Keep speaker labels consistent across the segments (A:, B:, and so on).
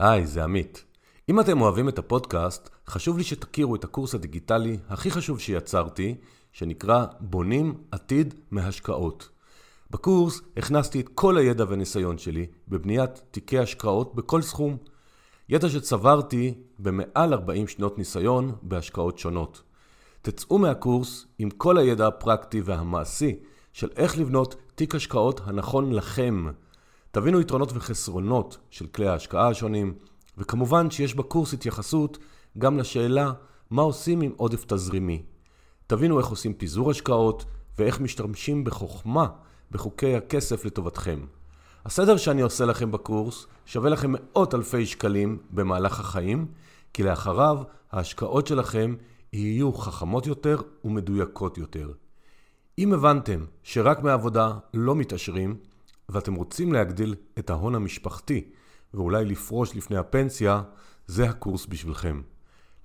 A: היי, זה עמית. אם אתם אוהבים את הפודקאסט, חשוב לי שתכירו את הקורס הדיגיטלי הכי חשוב שיצרתי, שנקרא בונים עתיד מהשקעות. בקורס הכנסתי את כל הידע והניסיון שלי בבניית תיקי השקעות בכל סכום. ידע שצברתי במעל 40 שנות ניסיון בהשקעות שונות. תצאו מהקורס עם כל הידע הפרקטי והמעשי של איך לבנות תיק השקעות הנכון לכם. תבינו יתרונות וחסרונות של כלי ההשקעה השונים, וכמובן שיש בקורס התייחסות גם לשאלה מה עושים עם עודף תזרימי. תבינו איך עושים פיזור השקעות ואיך משתמשים בחוכמה בחוקי הכסף לטובתכם. הסדר שאני עושה לכם בקורס שווה לכם מאות אלפי שקלים במהלך החיים, כי לאחריו ההשקעות שלכם יהיו חכמות יותר ומדויקות יותר. אם הבנתם שרק מעבודה לא מתעשרים, ואתם רוצים להגדיל את ההון המשפחתי ואולי לפרוש לפני הפנסיה, זה הקורס בשבילכם.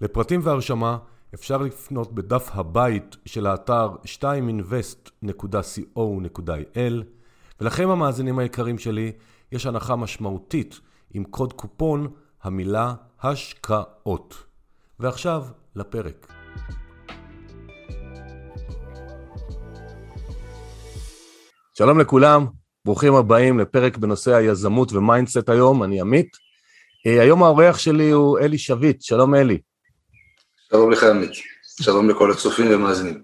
A: לפרטים והרשמה אפשר לפנות בדף הבית של האתר 2invest.co.il ולכם המאזינים היקרים שלי, יש הנחה משמעותית עם קוד קופון המילה השקעות. ועכשיו לפרק. שלום לכולם, ברוכים הבאים לפרק בנושא היזמות ו mindset היום, אני עמית. אה, היום האורח שלי הוא אלי שביט, שלום אלי.
B: שלום לך עמית, שלום לכל הצופים ומאזינים.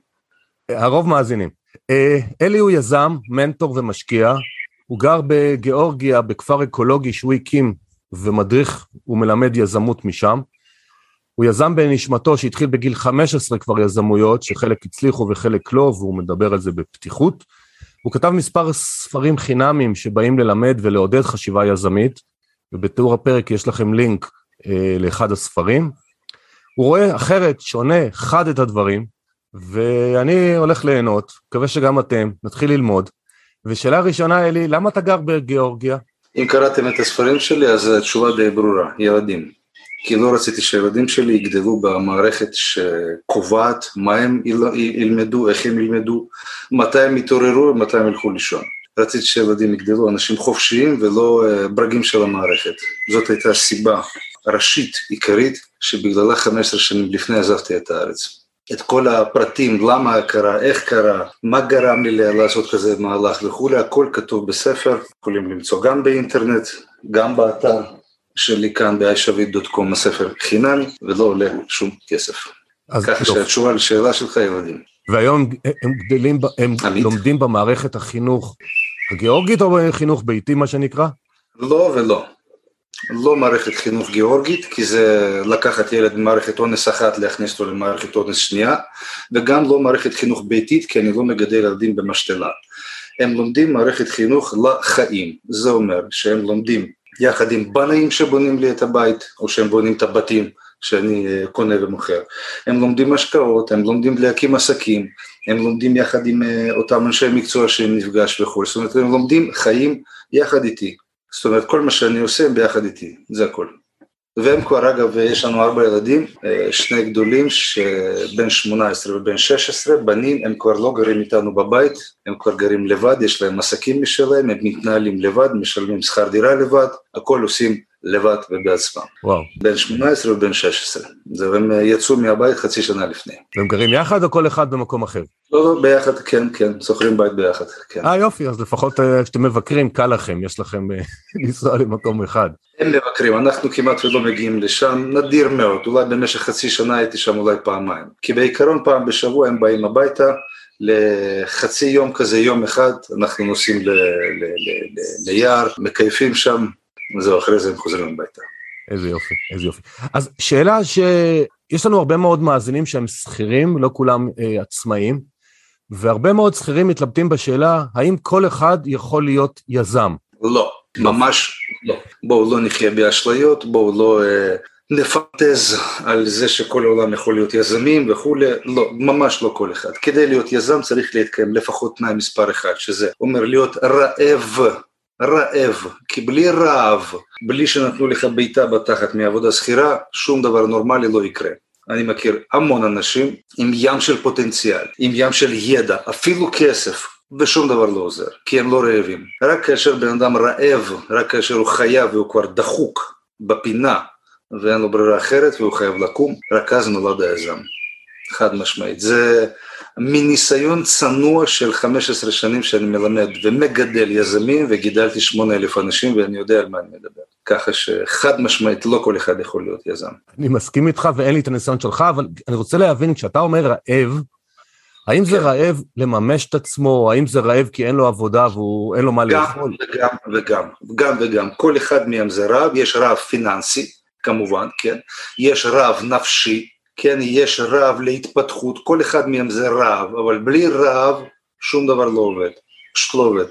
A: אה, הרוב מאזינים. אה, אלי הוא יזם, מנטור ומשקיע, הוא גר בגיאורגיה, בכפר אקולוגי שהוא הקים ומדריך ומלמד יזמות משם. הוא יזם בנשמתו שהתחיל בגיל 15 כבר יזמויות, שחלק הצליחו וחלק לא, והוא מדבר על זה בפתיחות. הוא כתב מספר ספרים חינמים שבאים ללמד ולעודד חשיבה יזמית, ובתיאור הפרק יש לכם לינק אה, לאחד הספרים. הוא רואה אחרת, שונה, חד את הדברים, ואני הולך ליהנות, מקווה שגם אתם, נתחיל ללמוד. ושאלה ראשונה, אלי, למה אתה גר בגיאורגיה?
B: אם קראתם את הספרים שלי, אז התשובה די ברורה, ילדים. כי לא רציתי שהילדים שלי יגדלו במערכת שקובעת מה הם ילמדו, איך הם ילמדו, מתי הם יתעוררו ומתי הם ילכו לישון. רציתי שהילדים יגדלו אנשים חופשיים ולא אה, ברגים של המערכת. זאת הייתה סיבה ראשית, עיקרית, שבגללה 15 שנים לפני עזבתי את הארץ. את כל הפרטים, למה קרה, איך קרה, מה גרם לי לעשות כזה מהלך וכולי, הכל כתוב בספר, יכולים למצוא גם באינטרנט, גם באתר, שלי כאן ב-iShavit.com, הספר חינמי ולא עולה שום כסף. ככה שהתשובה לשאלה שלך ילדים.
A: והיום הם גדלים, הם עמית. לומדים במערכת החינוך הגיאורגית או בחינוך ביתי מה שנקרא?
B: לא ולא. לא מערכת חינוך גיאורגית, כי זה לקחת ילד ממערכת אונס אחת להכניס אותו למערכת אונס שנייה, וגם לא מערכת חינוך ביתית, כי אני לא מגדל ילדים במשתלה. הם לומדים מערכת חינוך לחיים, זה אומר שהם לומדים יחד עם בנאים שבונים לי את הבית, או שהם בונים את הבתים שאני אה, קונה ומוכר. הם לומדים השקעות, הם לומדים להקים עסקים, הם לומדים יחד עם אה, אותם אנשי מקצוע שהם נפגש וכו', זאת אומרת הם לומדים חיים יחד איתי, זאת אומרת כל מה שאני עושה ביחד איתי, זה הכל. והם כבר אגב, יש לנו ארבע ילדים, אה, שני גדולים שבין 18 ובין 16, בנים, הם כבר לא גרים איתנו בבית, הם כבר גרים לבד, יש להם עסקים משלהם, הם מתנהלים לבד, משלמים שכר דירה לבד, הכל עושים לבד ובעצמם.
A: וואו.
B: בין 18 ובין 16. זהו, הם אה, יצאו מהבית חצי שנה לפני.
A: והם גרים יחד או כל אחד במקום אחר?
B: לא, לא, ביחד, כן, כן, שוכרים בית ביחד, כן.
A: אה, יופי, אז לפחות אה, כשאתם מבקרים, קל לכם, יש לכם אה, לנסוע למקום אחד.
B: הם מבקרים, אנחנו כמעט ולא מגיעים לשם, נדיר מאוד, אולי במשך חצי שנה הייתי שם אולי פעמיים. כי בעיקרון פעם בשבוע הם באים הביתה, לחצי יום כזה, יום אחד, אנחנו נוסעים ליער, מקייפים שם, וזהו, אחרי זה הם חוזרים הביתה.
A: איזה יופי, איזה יופי. אז שאלה שיש לנו הרבה מאוד מאזינים שהם שכירים, לא כולם אה, עצמאים, והרבה מאוד שכירים מתלבטים בשאלה, האם כל אחד יכול להיות יזם?
B: לא, ממש לא. בואו לא נחיה באשליות, בואו לא אה, נפנטז על זה שכל העולם יכול להיות יזמים וכולי, לא, ממש לא כל אחד. כדי להיות יזם צריך להתקיים לפחות תנאי מספר אחד, שזה אומר להיות רעב רעב, כי בלי רעב, בלי שנתנו לך בעיטה בתחת מעבודה שכירה, שום דבר נורמלי לא יקרה. אני מכיר המון אנשים עם ים של פוטנציאל, עם ים של ידע, אפילו כסף, ושום דבר לא עוזר, כי הם לא רעבים. רק כאשר בן אדם רעב, רק כאשר הוא חייב והוא כבר דחוק בפינה ואין לו ברירה אחרת והוא חייב לקום, רק אז נולד היזם. חד משמעית. זה מניסיון צנוע של 15 שנים שאני מלמד ומגדל יזמים וגידלתי 8,000 אנשים ואני יודע על מה אני מדבר. ככה שחד משמעית לא כל אחד יכול להיות יזם.
A: אני מסכים איתך ואין לי את הניסיון שלך, אבל אני רוצה להבין, כשאתה אומר רעב, האם זה כן. רעב לממש את עצמו, האם זה רעב כי אין לו עבודה ואין לו מה גם לאכול?
B: גם וגם, גם וגם. כל אחד מהם זה רעב, יש רעב פיננסי, כמובן, כן? יש רעב נפשי, כן, יש רעב להתפתחות, כל אחד מהם זה רעב, אבל בלי רעב שום דבר לא עובד, פשוט לא עובד.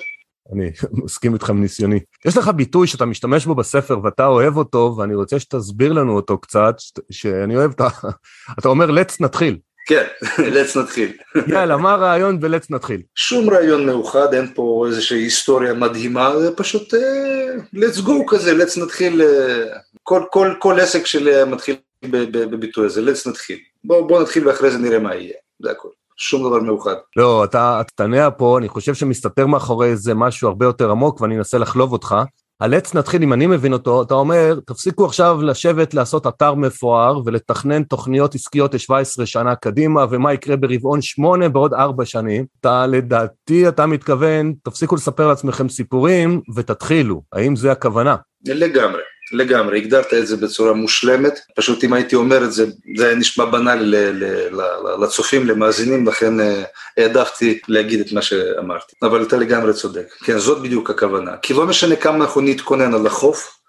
A: אני מסכים איתך מניסיוני. יש לך ביטוי שאתה משתמש בו בספר ואתה אוהב אותו, ואני רוצה שתסביר לנו אותו קצת, שאני אוהב את ה... אתה אומר, let's נתחיל.
B: כן, let's נתחיל.
A: יאללה, מה הרעיון ו-let's נתחיל?
B: שום רעיון מאוחד, אין פה איזושהי היסטוריה מדהימה, זה פשוט uh, let's go כזה, let's נתחיל, uh, כל, כל, כל עסק שלי מתחיל בביטוי הזה, let's נתחיל. בוא, בוא נתחיל ואחרי זה נראה מה יהיה, זה הכל. שום דבר מאוחד.
A: לא, אתה תענה פה, אני חושב שמסתתר מאחורי זה משהו הרבה יותר עמוק ואני אנסה לחלוב אותך. הלץ נתחיל, אם אני מבין אותו, אתה אומר, תפסיקו עכשיו לשבת לעשות אתר מפואר ולתכנן תוכניות עסקיות ל-17 שנה קדימה, ומה יקרה ברבעון 8 בעוד 4 שנים. אתה, לדעתי, אתה מתכוון, תפסיקו לספר לעצמכם סיפורים ותתחילו. האם זה הכוונה?
B: לגמרי. לגמרי, הגדרת את זה בצורה מושלמת, פשוט אם הייתי אומר את זה, זה היה נשמע בנאלי לצופים, למאזינים, לכן אה, העדפתי להגיד את מה שאמרתי, אבל אתה לגמרי צודק, כן, זאת בדיוק הכוונה, כי לא משנה כמה אנחנו נתכונן על החוף,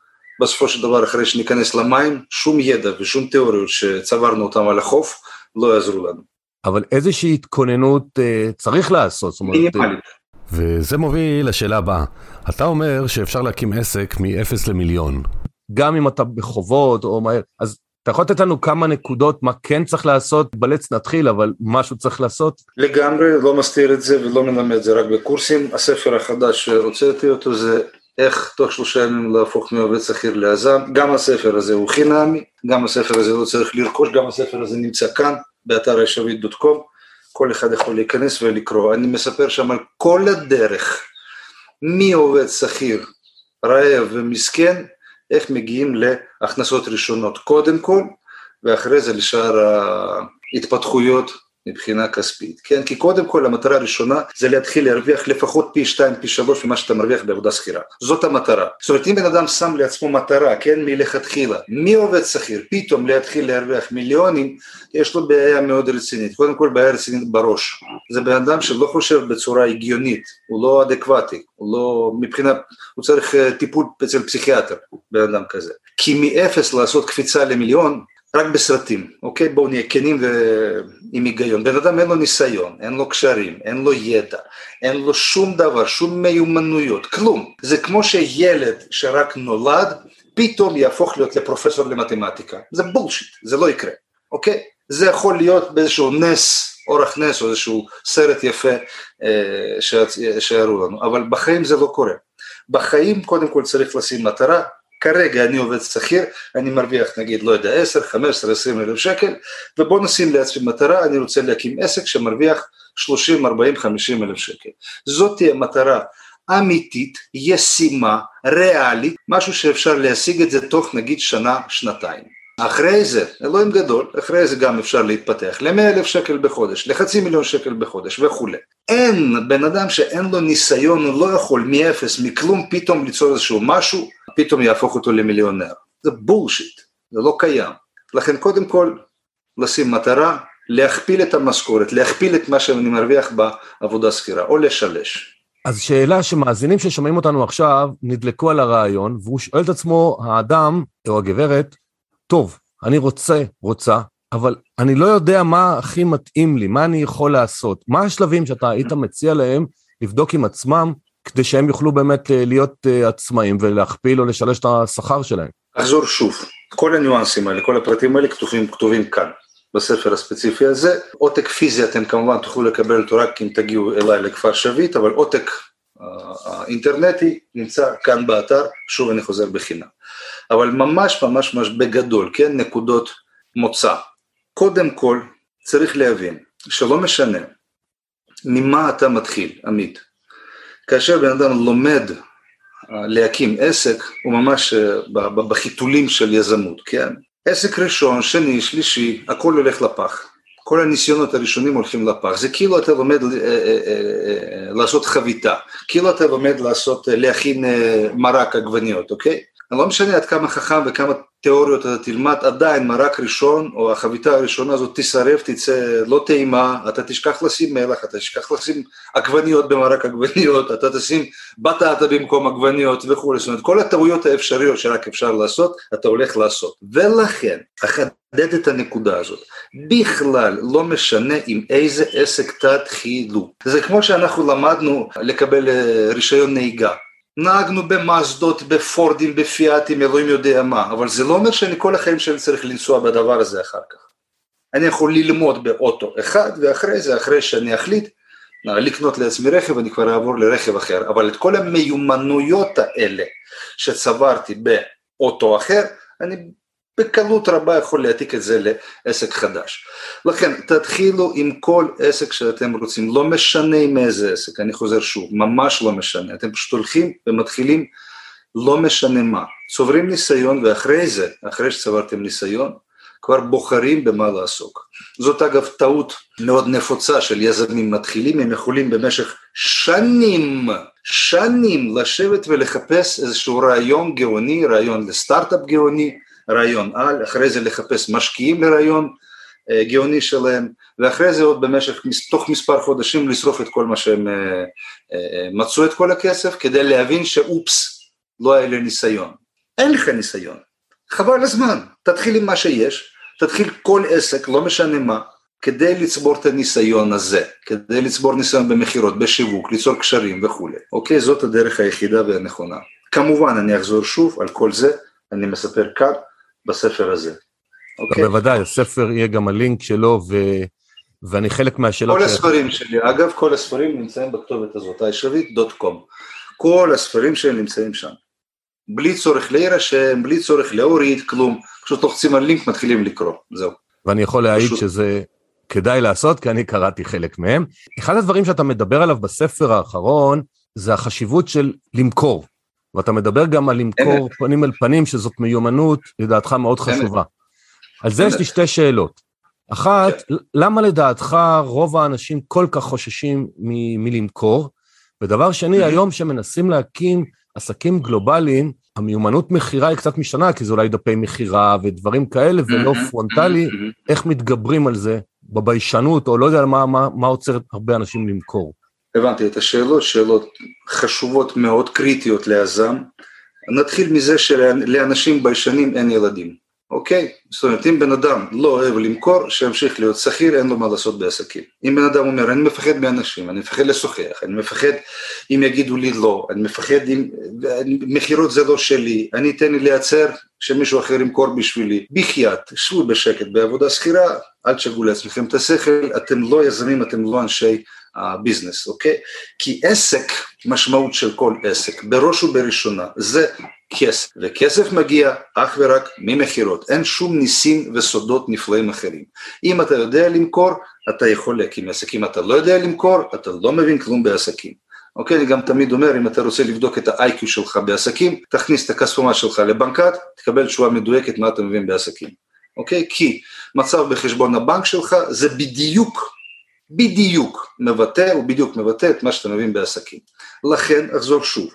B: בסופו של דבר אחרי שניכנס למים, שום ידע ושום תיאוריות שצברנו אותם על החוף לא יעזרו לנו.
A: אבל איזושהי התכוננות אה, צריך לעשות, זאת אומרת... מינימלית. וזה מוביל לשאלה הבאה. אתה אומר שאפשר להקים עסק מ-0 למיליון. גם אם אתה בחובות או מהר, אז אתה יכול לתת לנו כמה נקודות מה כן צריך לעשות, בלץ נתחיל, אבל משהו צריך לעשות?
B: לגמרי, לא מסתיר את זה ולא מלמד את זה רק בקורסים. הספר החדש שהוצאתי אותו זה איך תוך שלושה ימים להפוך מעובד שכיר ליזם. גם הספר הזה הוא חינמי, גם הספר הזה לא צריך לרכוש, גם הספר הזה נמצא כאן, באתר הישבית דוט קום. כל אחד יכול להיכנס ולקרוא. אני מספר שם על כל הדרך, מעובד שכיר, רעב ומסכן, איך מגיעים להכנסות ראשונות. קודם כל, ואחרי זה לשאר ההתפתחויות מבחינה כספית, כן? כי קודם כל המטרה הראשונה זה להתחיל להרוויח לפחות פי שתיים, פי שלוש ממה שאתה מרוויח בעבודה שכירה. זאת המטרה. זאת אומרת, אם בן אדם שם לעצמו מטרה, כן, מלכתחילה, מי עובד שכיר, פתאום להתחיל להרוויח מיליונים, יש לו בעיה מאוד רצינית. קודם כל בעיה רצינית בראש. זה בן אדם שלא חושב בצורה הגיונית, הוא לא אדקווטי, הוא לא, מבחינת, הוא צריך אה, טיפול אצל פסיכיאטר, בן אדם כזה. כי מאפס לעשות קפיצה למיליון, רק בסרטים, אוקיי? בואו נהיה כנים ועם היגיון. בן אדם אין לו ניסיון, אין לו קשרים, אין לו ידע, אין לו שום דבר, שום מיומנויות, כלום. זה כמו שילד שרק נולד, פתאום יהפוך להיות לפרופסור למתמטיקה. זה בולשיט, זה לא יקרה, אוקיי? זה יכול להיות באיזשהו נס, אורח נס או איזשהו סרט יפה אה, שיראו לנו, אבל בחיים זה לא קורה. בחיים קודם כל צריך לשים מטרה, כרגע אני עובד שכיר, אני מרוויח נגיד, לא יודע, 10, 15, 20 אלף שקל, ובוא נשים לעצמי מטרה, אני רוצה להקים עסק שמרוויח 30, 40, 50 אלף שקל. זאת תהיה מטרה אמיתית, ישימה, ריאלית, משהו שאפשר להשיג את זה תוך נגיד שנה, שנתיים. אחרי זה, אלוהים גדול, אחרי זה גם אפשר להתפתח ל-100 אלף שקל בחודש, לחצי מיליון שקל בחודש וכולי. אין בן אדם שאין לו ניסיון, הוא לא יכול מאפס, מכלום, פתאום ליצור איזשהו משהו, פתאום יהפוך אותו למיליונר. זה בולשיט, זה לא קיים. לכן קודם כל, לשים מטרה, להכפיל את המשכורת, להכפיל את מה שאני מרוויח בעבודה שכירה, או לשלש.
A: אז שאלה שמאזינים ששומעים אותנו עכשיו נדלקו על הרעיון, והוא שואל את עצמו, האדם או הגברת, טוב, אני רוצה, רוצה, אבל אני לא יודע מה הכי מתאים לי, מה אני יכול לעשות. מה השלבים שאתה היית מציע להם לבדוק עם עצמם, כדי שהם יוכלו באמת אה, להיות אה, עצמאים ולהכפיל או לשלש את השכר שלהם?
B: אחזור שוב, כל הניואנסים האלה, כל הפרטים האלה כתובים, כתובים כאן. בספר הספציפי הזה. עותק פיזי אתם כמובן תוכלו לקבל אותו רק אם תגיעו אליי לכפר שביט, אבל עותק האינטרנטי נמצא כאן באתר, שוב אני חוזר בחינם. אבל ממש ממש ממש בגדול, כן, נקודות מוצא. קודם כל צריך להבין שלא משנה ממה אתה מתחיל, עמית. כאשר בן אדם לומד להקים עסק הוא ממש בחיתולים של יזמות, כן? עסק ראשון, שני, שלישי, הכל הולך לפח. כל הניסיונות הראשונים הולכים לפח, זה כאילו אתה לומד לעשות חביתה, כאילו אתה לומד לעשות, להכין מרק עגבניות, אוקיי? לא משנה עד כמה חכם וכמה תיאוריות אתה תלמד, עדיין מרק ראשון או החביתה הראשונה הזאת תישרף, תצא לא טעימה, אתה תשכח לשים מלח, אתה תשכח לשים עגבניות במרק עגבניות, אתה תשים בטטה במקום עגבניות וכולי, זאת אומרת כל הטעויות האפשריות שרק אפשר לעשות, אתה הולך לעשות. ולכן, אחדד את הנקודה הזאת, בכלל לא משנה עם איזה עסק תתחילו. זה כמו שאנחנו למדנו לקבל רישיון נהיגה. נהגנו במאסדות, בפורדים, בפיאטים, אלוהים יודע מה, אבל זה לא אומר שאני כל החיים שלי צריך לנסוע בדבר הזה אחר כך. אני יכול ללמוד באוטו אחד, ואחרי זה, אחרי שאני אחליט לקנות לעצמי רכב, אני כבר אעבור לרכב אחר, אבל את כל המיומנויות האלה שצברתי באוטו אחר, אני בקלות רבה יכול להעתיק את זה לעסק חדש. לכן תתחילו עם כל עסק שאתם רוצים, לא משנה עם איזה עסק, אני חוזר שוב, ממש לא משנה, אתם פשוט הולכים ומתחילים לא משנה מה, צוברים ניסיון ואחרי זה, אחרי שצברתם ניסיון, כבר בוחרים במה לעסוק. זאת אגב טעות מאוד נפוצה של יזמים מתחילים, הם יכולים במשך שנים, שנים לשבת ולחפש איזשהו רעיון גאוני, רעיון לסטארט-אפ גאוני, רעיון על, אחרי זה לחפש משקיעים לרעיון אה, גאוני שלהם, ואחרי זה עוד במשך, תוך מספר חודשים לשרוף את כל מה שהם אה, אה, מצאו את כל הכסף, כדי להבין שאופס, לא היה לי ניסיון. אין לך ניסיון, חבל הזמן, תתחיל עם מה שיש, תתחיל כל עסק, לא משנה מה, כדי לצבור את הניסיון הזה, כדי לצבור ניסיון במכירות, בשיווק, ליצור קשרים וכולי, אוקיי? זאת הדרך היחידה והנכונה. כמובן, אני אחזור שוב על כל זה, אני מספר כאן, בספר הזה.
A: אוקיי? בוודאי, הספר יהיה גם הלינק שלו, ו... ואני חלק מהשאלות...
B: כל הספרים שלי, אגב, כל הספרים נמצאים בכתובת הזאת, הישבית.קום. כל הספרים שלי נמצאים שם. בלי צורך להירשם, בלי צורך להוריד, כלום. פשוט לוחצים על לינק, מתחילים לקרוא, זהו.
A: ואני יכול להעיד פשוט... שזה כדאי לעשות, כי אני קראתי חלק מהם. אחד הדברים שאתה מדבר עליו בספר האחרון, זה החשיבות של למכור. ואתה מדבר גם על למכור פנים אל פנים, שזאת מיומנות, לדעתך מאוד חשובה. על זה יש לי שתי שאלות. אחת, כן. למה לדעתך רוב האנשים כל כך חוששים מ- מלמכור? ודבר שני, היום שמנסים להקים עסקים גלובליים, המיומנות מכירה היא קצת משתנה, כי זה אולי דפי מכירה ודברים כאלה, ולא פרונטלי, איך מתגברים על זה בביישנות, או לא יודע מה, מה, מה עוצר הרבה אנשים למכור.
B: הבנתי את השאלות, שאלות חשובות מאוד, קריטיות ליזם. נתחיל מזה שלאנשים ביישנים אין ילדים, אוקיי? זאת אומרת, אם בן אדם לא אוהב למכור, שימשיך להיות שכיר, אין לו מה לעשות בעסקים. אם בן אדם אומר, אני מפחד מאנשים, אני מפחד לשוחח, אני מפחד אם יגידו לי לא, אני מפחד אם... מכירות זה לא שלי, אני אתן לי לייצר שמישהו אחר ימכור בשבילי. בחייאת, שבו בשקט בעבודה שכירה, אל תשגעו לעצמכם את השכל, אתם לא יזמים, אתם לא אנשי הביזנס, אוקיי? כי עסק, משמעות של כל עסק, בראש ובראשונה, זה כסף, וכסף מגיע אך ורק ממכירות, אין שום ניסים וסודות נפלאים אחרים. אם אתה יודע למכור, אתה יכול להקים עסק, אם אתה לא יודע למכור, אתה לא מבין כלום בעסקים. אוקיי, אני גם תמיד אומר, אם אתה רוצה לבדוק את ה-IQ שלך בעסקים, תכניס את הכספומט שלך לבנקת, תקבל תשובה מדויקת מה אתה מבין בעסקים. אוקיי? כי מצב בחשבון הבנק שלך זה בדיוק בדיוק מבטא, הוא בדיוק מבטא את מה שאתה מבין בעסקים. לכן, אחזור שוב,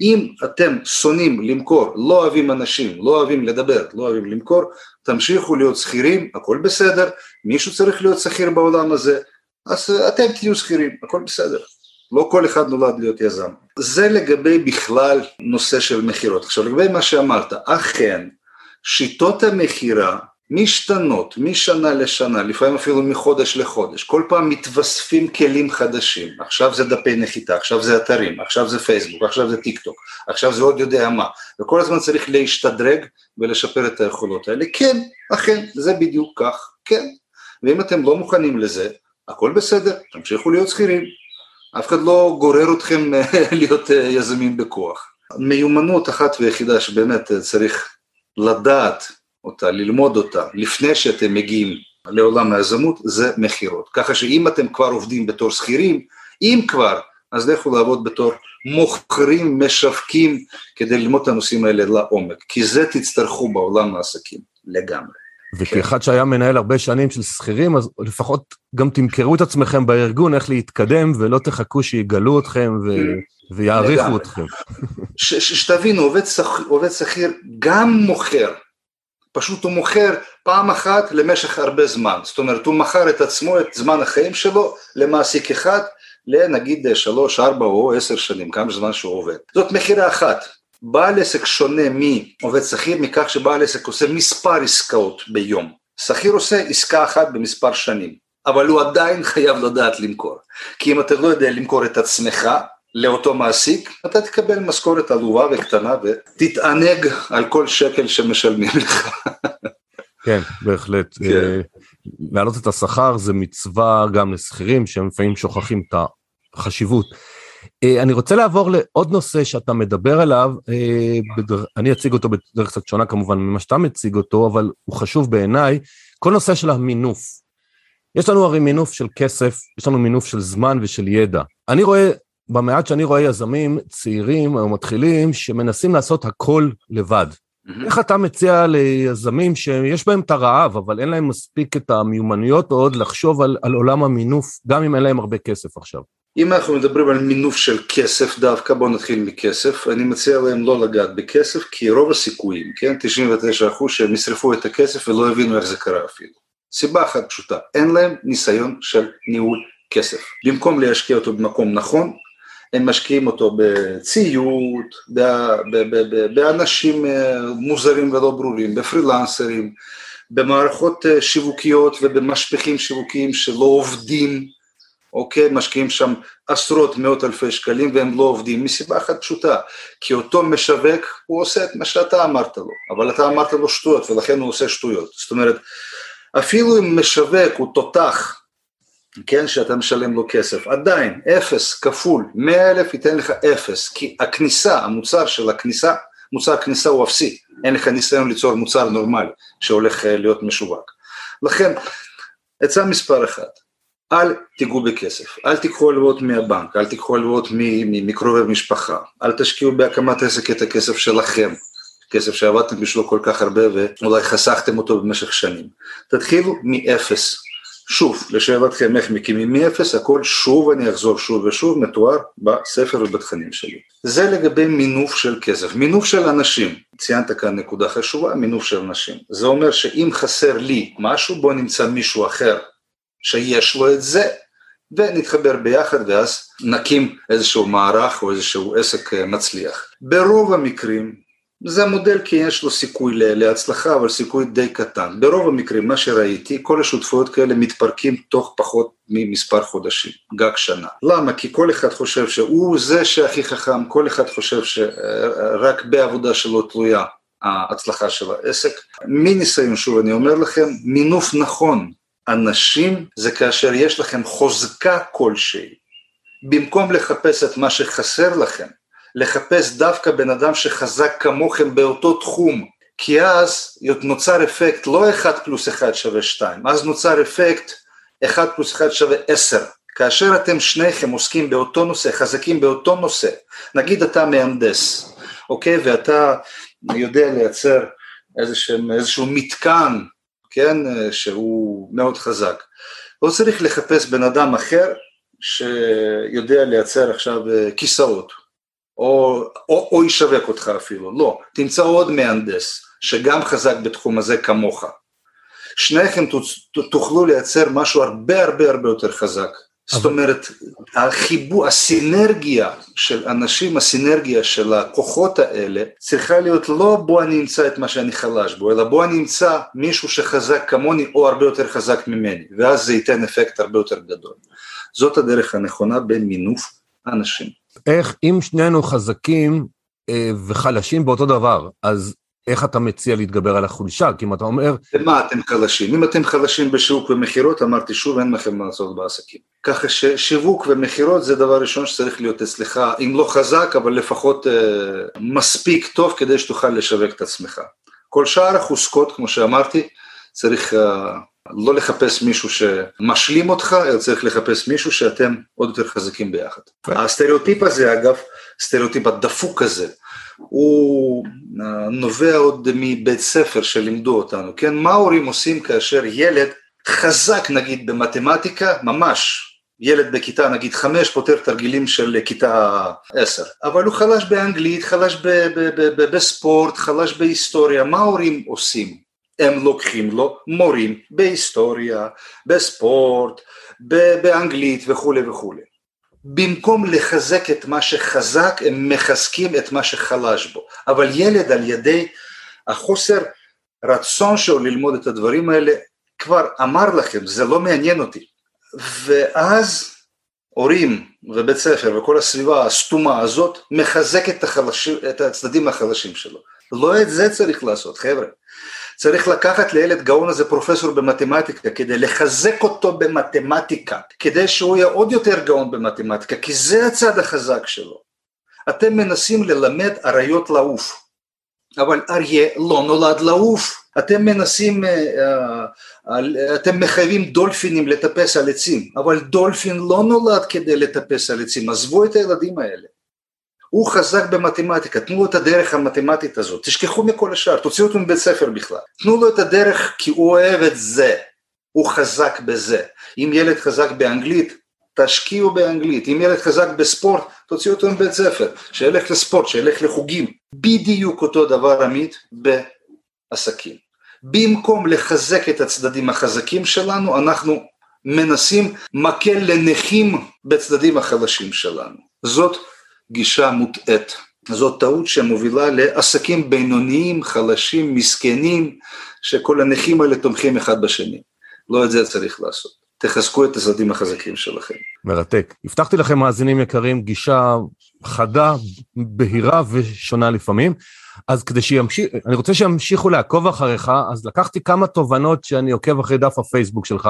B: אם אתם שונאים למכור, לא אוהבים אנשים, לא אוהבים לדבר, לא אוהבים למכור, תמשיכו להיות שכירים, הכל בסדר, מישהו צריך להיות שכיר בעולם הזה, אז אתם תהיו שכירים, הכל בסדר. לא כל אחד נולד להיות יזם. זה לגבי בכלל נושא של מכירות. עכשיו לגבי מה שאמרת, אכן שיטות המכירה משתנות משנה לשנה, לפעמים אפילו מחודש לחודש, כל פעם מתווספים כלים חדשים, עכשיו זה דפי נחיתה, עכשיו זה אתרים, עכשיו זה פייסבוק, עכשיו זה טיק טוק, עכשיו זה עוד יודע מה, וכל הזמן צריך להשתדרג ולשפר את היכולות האלה, כן, אכן, זה בדיוק כך, כן, ואם אתם לא מוכנים לזה, הכל בסדר, תמשיכו להיות שכירים, אף אחד לא גורר אתכם להיות יזמים בכוח. מיומנות אחת ויחידה שבאמת צריך לדעת אותה, ללמוד אותה, לפני שאתם מגיעים לעולם היזמות, זה מכירות. ככה שאם אתם כבר עובדים בתור שכירים, אם כבר אז לכו לעבוד בתור מוכרים, משווקים, כדי ללמוד את הנושאים האלה לעומק, כי זה תצטרכו בעולם העסקים לגמרי.
A: וכאחד שהיה מנהל הרבה שנים של שכירים, אז לפחות גם תמכרו את עצמכם בארגון, איך להתקדם, ולא תחכו שיגלו אתכם ו... ויעריכו אתכם.
B: שתבינו, עובד, שכ... עובד שכיר גם מוכר, פשוט הוא מוכר פעם אחת למשך הרבה זמן, זאת אומרת הוא מכר את עצמו, את זמן החיים שלו למעסיק אחד, לנגיד שלוש, ארבע או עשר שנים, כמה זמן שהוא עובד. זאת מכירה אחת. בעל עסק שונה מעובד שכיר מכך שבעל עסק עושה מספר עסקאות ביום. שכיר עושה עסקה אחת במספר שנים, אבל הוא עדיין חייב לדעת למכור. כי אם אתה לא יודע למכור את עצמך, לאותו מעסיק, אתה תקבל משכורת עלובה וקטנה ותתענג על כל שקל שמשלמים לך.
A: כן, בהחלט. כן. אה, להעלות את השכר זה מצווה גם לשכירים שהם לפעמים שוכחים את החשיבות. אה, אני רוצה לעבור לעוד נושא שאתה מדבר עליו, אה, אני אציג אותו בדרך קצת שונה כמובן ממה שאתה מציג אותו, אבל הוא חשוב בעיניי, כל נושא של המינוף. יש לנו הרי מינוף של כסף, יש לנו מינוף של זמן ושל ידע. אני רואה במעט שאני רואה יזמים צעירים או מתחילים שמנסים לעשות הכל לבד. Mm-hmm. איך אתה מציע ליזמים שיש בהם את הרעב, אבל אין להם מספיק את המיומנויות עוד לחשוב על, על עולם המינוף, גם אם אין להם הרבה כסף עכשיו?
B: אם אנחנו מדברים על מינוף של כסף דווקא, בואו נתחיל מכסף, אני מציע להם לא לגעת בכסף, כי רוב הסיכויים, כן, 99% שהם ישרפו את הכסף ולא הבינו איך זה קרה אפילו. סיבה אחת פשוטה, אין להם ניסיון של ניהול כסף. במקום להשקיע אותו במקום נכון, הם משקיעים אותו בציוד, באנשים אה, מוזרים ולא ברורים, בפרילנסרים, במערכות אה, שיווקיות ובמשפחים שיווקיים שלא עובדים, אוקיי? משקיעים שם עשרות מאות אלפי שקלים והם לא עובדים מסיבה אחת פשוטה, כי אותו משווק הוא עושה את מה שאתה אמרת לו, אבל אתה אמרת לו שטויות ולכן הוא עושה שטויות, זאת אומרת אפילו אם משווק הוא תותח כן, שאתה משלם לו כסף, עדיין אפס כפול מאה אלף ייתן לך אפס, כי הכניסה, המוצר של הכניסה, מוצר כניסה הוא אפסי, אין לך ניסיון ליצור מוצר נורמלי שהולך אה, להיות משווק. לכן, עצה מספר אחת, אל תיגעו בכסף, אל תיקחו הלוואות מהבנק, אל תיקחו הלוואות מקרובי משפחה, אל תשקיעו בהקמת עסק את הכסף שלכם, כסף שעבדתם בשבילו כל כך הרבה ואולי חסכתם אותו במשך שנים. תתחילו מאפס, שוב, לשאלתכם איך מקימים מאפס, הכל שוב, אני אחזור שוב ושוב, מתואר בספר ובתכנים שלי. זה לגבי מינוף של כסף. מינוף של אנשים, ציינת כאן נקודה חשובה, מינוף של אנשים. זה אומר שאם חסר לי משהו, בוא נמצא מישהו אחר שיש לו את זה, ונתחבר ביחד ואז נקים איזשהו מערך או איזשהו עסק אה, מצליח. ברוב המקרים זה מודל כי יש לו סיכוי להצלחה, אבל סיכוי די קטן. ברוב המקרים, מה שראיתי, כל השותפויות כאלה מתפרקים תוך פחות ממספר חודשים, גג שנה. למה? כי כל אחד חושב שהוא זה שהכי חכם, כל אחד חושב שרק בעבודה שלו תלויה ההצלחה של העסק. מניסיון, שוב אני אומר לכם, מינוף נכון, אנשים זה כאשר יש לכם חוזקה כלשהי. במקום לחפש את מה שחסר לכם, לחפש דווקא בן אדם שחזק כמוכם באותו תחום, כי אז נוצר אפקט לא 1 פלוס 1 שווה 2, אז נוצר אפקט 1 פלוס 1 שווה 10. כאשר אתם שניכם עוסקים באותו נושא, חזקים באותו נושא, נגיד אתה מהנדס, אוקיי, ואתה יודע לייצר איזשהו, איזשהו מתקן, כן, שהוא מאוד חזק, לא צריך לחפש בן אדם אחר שיודע לייצר עכשיו כיסאות, או, או, או ישווק אותך אפילו, לא, תמצא עוד מהנדס שגם חזק בתחום הזה כמוך. שניכם תוכלו לייצר משהו הרבה הרבה הרבה יותר חזק. זאת אומרת, החיבור, הסינרגיה של אנשים, הסינרגיה של הכוחות האלה, צריכה להיות לא בוא אני אמצא את מה שאני חלש בו, אלא בוא אני אמצא מישהו שחזק כמוני או הרבה יותר חזק ממני, ואז זה ייתן אפקט הרבה יותר גדול. זאת הדרך הנכונה במינוף אנשים.
A: איך אם שנינו חזקים אה, וחלשים באותו דבר, אז איך אתה מציע להתגבר על החולשה? כי אם אתה אומר...
B: במה אתם חלשים? אם אתם חלשים בשיווק ומכירות, אמרתי שוב, אין לכם מה לעשות בעסקים. ככה ששיווק ומכירות זה דבר ראשון שצריך להיות אצלך, אם לא חזק, אבל לפחות אה, מספיק טוב כדי שתוכל לשווק את עצמך. כל שאר החוזקות, כמו שאמרתי, צריך אה, לא לחפש מישהו שמשלים אותך, אלא צריך לחפש מישהו שאתם עוד יותר חזקים ביחד. הסטריאוטיפ הזה, אגב, סטריאוטיפ הדפוק הזה, הוא אה, נובע עוד מבית ספר שלימדו אותנו, כן? מה ההורים עושים כאשר ילד חזק נגיד במתמטיקה, ממש, ילד בכיתה נגיד חמש פותר תרגילים של כיתה עשר, אבל הוא חלש באנגלית, חלש בספורט, חלש בהיסטוריה, מה ההורים עושים? הם לוקחים לו מורים בהיסטוריה, בספורט, באנגלית וכולי וכולי. במקום לחזק את מה שחזק, הם מחזקים את מה שחלש בו. אבל ילד על ידי החוסר רצון שלו ללמוד את הדברים האלה, כבר אמר לכם, זה לא מעניין אותי. ואז הורים ובית ספר וכל הסביבה הסתומה הזאת מחזקת את, החלשים, את הצדדים החלשים שלו. לא את זה צריך לעשות, חבר'ה. צריך לקחת לילד גאון הזה פרופסור במתמטיקה כדי לחזק אותו במתמטיקה, כדי שהוא יהיה עוד יותר גאון במתמטיקה, כי זה הצד החזק שלו. אתם מנסים ללמד אריות לעוף, אבל אריה לא נולד לעוף. אתם מנסים, אה, אה, אתם מחייבים דולפינים לטפס על עצים, אבל דולפין לא נולד כדי לטפס על עצים, עזבו את הילדים האלה. הוא חזק במתמטיקה, תנו לו את הדרך המתמטית הזאת, תשכחו מכל השאר, תוציאו אותו מבית ספר בכלל, תנו לו את הדרך כי הוא אוהב את זה, הוא חזק בזה. אם ילד חזק באנגלית, תשקיעו באנגלית, אם ילד חזק בספורט, תוציאו אותו מבית ספר, שילך לספורט, שילך לחוגים, בדיוק אותו דבר עמית בעסקים. במקום לחזק את הצדדים החזקים שלנו, אנחנו מנסים מקל לנכים בצדדים החלשים שלנו. זאת גישה מוטעית. זאת טעות שמובילה לעסקים בינוניים, חלשים, מסכנים, שכל הנכים האלה תומכים אחד בשני. לא את זה צריך לעשות. תחזקו את הצדדים החזקים שלכם.
A: מרתק. הבטחתי לכם, מאזינים יקרים, גישה חדה, בהירה ושונה לפעמים. אז כדי שימשיך, אני רוצה שימשיכו לעקוב אחריך, אז לקחתי כמה תובנות שאני עוקב אחרי דף הפייסבוק שלך,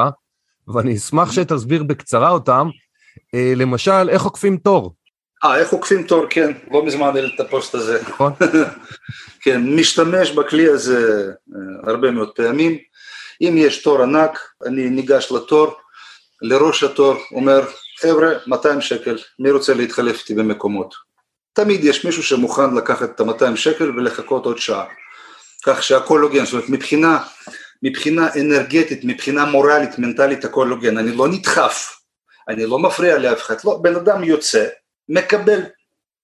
A: ואני אשמח שתסביר בקצרה אותם. אה, למשל, איך עוקפים תור?
B: אה, איך עוקפים תור, כן, לא מזמן העליתי את הפוסט הזה. נכון. כן, משתמש בכלי הזה אה, הרבה מאוד פעמים. אם יש תור ענק, אני ניגש לתור, לראש התור, אומר, חבר'ה, 200 שקל, מי רוצה להתחלף איתי במקומות? תמיד יש מישהו שמוכן לקחת את ה-200 שקל ולחכות עוד שעה. כך שהכל הוגן, זאת אומרת מבחינה, מבחינה אנרגטית, מבחינה מורלית, מנטלית, הכל הוגן. אני לא נדחף, אני לא מפריע לאף אחד, לא, בן אדם יוצא, מקבל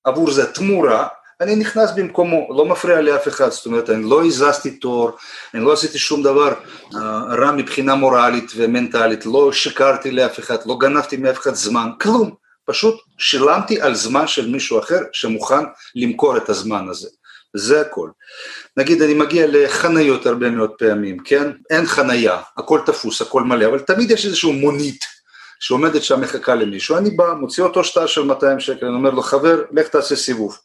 B: עבור זה תמורה, אני נכנס במקומו, לא מפריע לאף אחד, זאת אומרת אני לא הזזתי תור, אני לא עשיתי שום דבר uh, רע מבחינה מורלית ומנטלית, לא שיקרתי לאף אחד, לא גנבתי מאף אחד זמן, כלום, פשוט שילמתי על זמן של מישהו אחר שמוכן למכור את הזמן הזה, זה הכל. נגיד אני מגיע לחניות הרבה מאוד פעמים, כן? אין חנייה, הכל תפוס, הכל מלא, אבל תמיד יש איזושהי מונית שעומדת שם מחכה למישהו, אני בא, מוציא אותו שטר של 200 שקל, אני אומר לו חבר, לך תעשה סיבוב.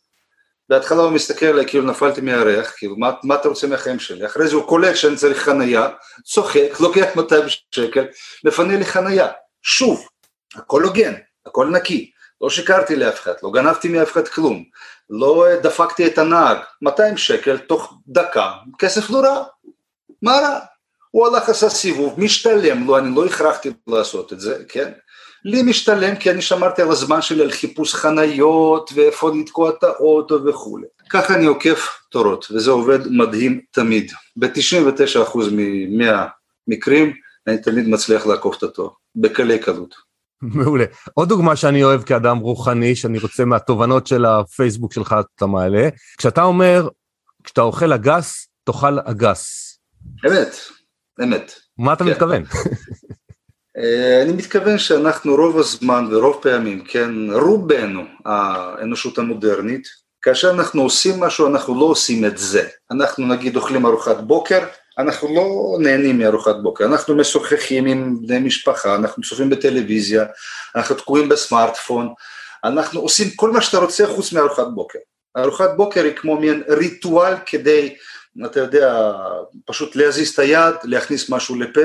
B: בהתחלה הוא מסתכל עליי כאילו נפלתי מהירח, כאילו מה, מה אתה רוצה מהחיים שלי? אחרי זה הוא קולט שאני צריך חנייה, צוחק, לוקח 200 שקל, מפנה לי חנייה. שוב, הכל הוגן, הכל נקי, לא שיקרתי לאף אחד, לא גנבתי מאף אחד כלום, לא דפקתי את הנהג, 200 שקל תוך דקה, כסף לא רע, מה רע? הוא הלך עשה סיבוב, משתלם לו, אני לא הכרחתי לעשות את זה, כן? לי משתלם כי אני שמרתי על הזמן שלי על חיפוש חניות ואיפה לתקוע את האוטו וכולי. ככה אני עוקף תורות וזה עובד מדהים תמיד. ב-99% מהמקרים אני תמיד מצליח לעקוף את התור, בקלי קלות.
A: מעולה. עוד דוגמה שאני אוהב כאדם רוחני, שאני רוצה מהתובנות של הפייסבוק שלך אתה מעלה, כשאתה אומר, כשאתה אוכל אגס, תאכל אגס.
B: אמת, אמת.
A: מה אתה כן. מתכוון?
B: אה, אני מתכוון שאנחנו רוב הזמן ורוב פעמים, כן, רובנו האנושות המודרנית, כאשר אנחנו עושים משהו אנחנו לא עושים את זה, אנחנו נגיד אוכלים ארוחת בוקר, אנחנו לא נהנים מארוחת בוקר, אנחנו משוחחים עם בני משפחה, אנחנו צופים בטלוויזיה, אנחנו תקועים בסמארטפון, אנחנו עושים כל מה שאתה רוצה חוץ מארוחת בוקר. ארוחת בוקר היא כמו מין ריטואל כדי, אתה יודע, פשוט להזיז את היד, להכניס משהו לפה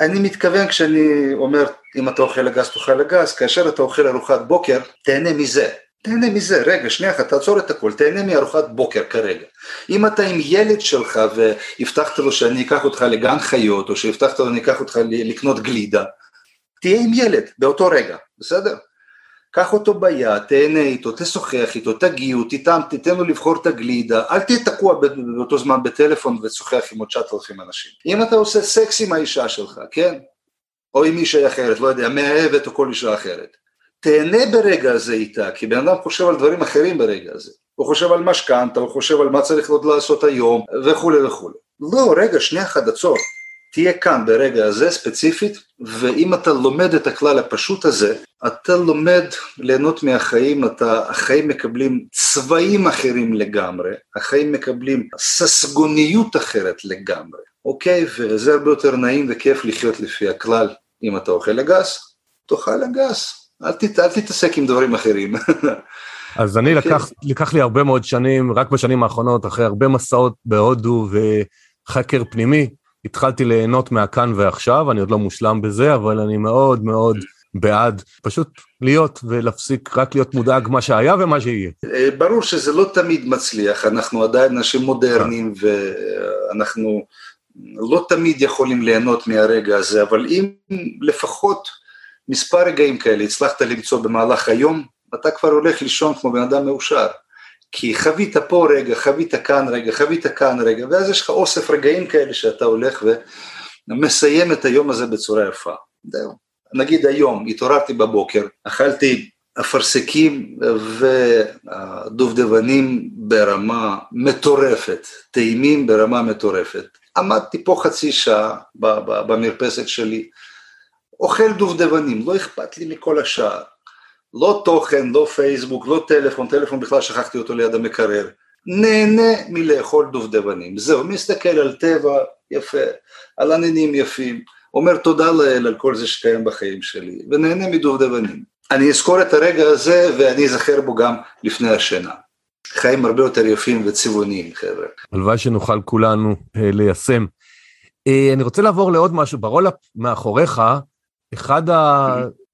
B: אני מתכוון כשאני אומר אם אתה אוכל אגס תאכל אגס, כאשר אתה אוכל ארוחת בוקר, תהנה מזה. תהנה מזה, רגע, שנייה אחת, תעצור את הכל, תהנה מארוחת בוקר כרגע. אם אתה עם ילד שלך והבטחת לו שאני אקח אותך לגן חיות, או שהבטחת לו שאני אקח אותך לקנות גלידה, תהיה עם ילד באותו רגע, בסדר? קח אותו ביד, תהנה איתו, תשוחח איתו, תגיעו, תיתם, תיתן לו לבחור את הגלידה, אל תהיה תקוע באותו זמן בטלפון ותשוחח עם עוד 9,000 אנשים. אם אתה עושה סקס עם האישה שלך, כן? או עם מישהי אחרת, לא יודע, מאהבת או כל אישה אחרת. תהנה ברגע הזה איתה, כי בן אדם חושב על דברים אחרים ברגע הזה. הוא חושב על משכנתה, הוא חושב על מה צריך עוד לעשות היום, וכולי וכולי. לא, רגע, שנייה אחת, עצור. תהיה כאן ברגע הזה ספציפית, ואם אתה לומד את הכלל הפשוט הזה, אתה לומד ליהנות מהחיים, אתה, החיים מקבלים צבעים אחרים לגמרי, החיים מקבלים ססגוניות אחרת לגמרי, אוקיי? וזה הרבה יותר נעים וכיף לחיות לפי הכלל. אם אתה אוכל אגס, תאכל אגס, אל, תת, אל תתעסק עם דברים אחרים.
A: אז אני okay. אוקיי. לקח, לקח לי הרבה מאוד שנים, רק בשנים האחרונות, אחרי הרבה מסעות בהודו וחקר פנימי, התחלתי ליהנות מהכאן ועכשיו, אני עוד לא מושלם בזה, אבל אני מאוד מאוד בעד פשוט להיות ולהפסיק רק להיות מודאג מה שהיה ומה שיהיה.
B: אה, ברור שזה לא תמיד מצליח, אנחנו עדיין אנשים מודרניים ואנחנו לא תמיד יכולים ליהנות מהרגע הזה, אבל אם לפחות מספר רגעים כאלה הצלחת למצוא במהלך היום, אתה כבר הולך לישון כמו בן אדם מאושר. כי חווית פה רגע, חווית כאן רגע, חווית כאן רגע, ואז יש לך אוסף רגעים כאלה שאתה הולך ומסיים את היום הזה בצורה יפה. זהו. נגיד היום, התעוררתי בבוקר, אכלתי אפרסקים ודובדבנים ברמה מטורפת, טעימים ברמה מטורפת. עמדתי פה חצי שעה במרפסת שלי, אוכל דובדבנים, לא אכפת לי מכל השאר. לא תוכן, לא פייסבוק, לא טלפון, טלפון בכלל שכחתי אותו ליד המקרר. נהנה מלאכול דובדבנים. זהו, מסתכל על טבע יפה, על עננים יפים, אומר תודה לאל על כל זה שקיים בחיים שלי, ונהנה מדובדבנים. אני אזכור את הרגע הזה ואני אזכר בו גם לפני השינה. חיים הרבה יותר יפים וצבעוניים, חבר'ה.
A: הלוואי שנוכל כולנו אה, ליישם. אה, אני רוצה לעבור לעוד משהו, ברולאפ מאחוריך, אחד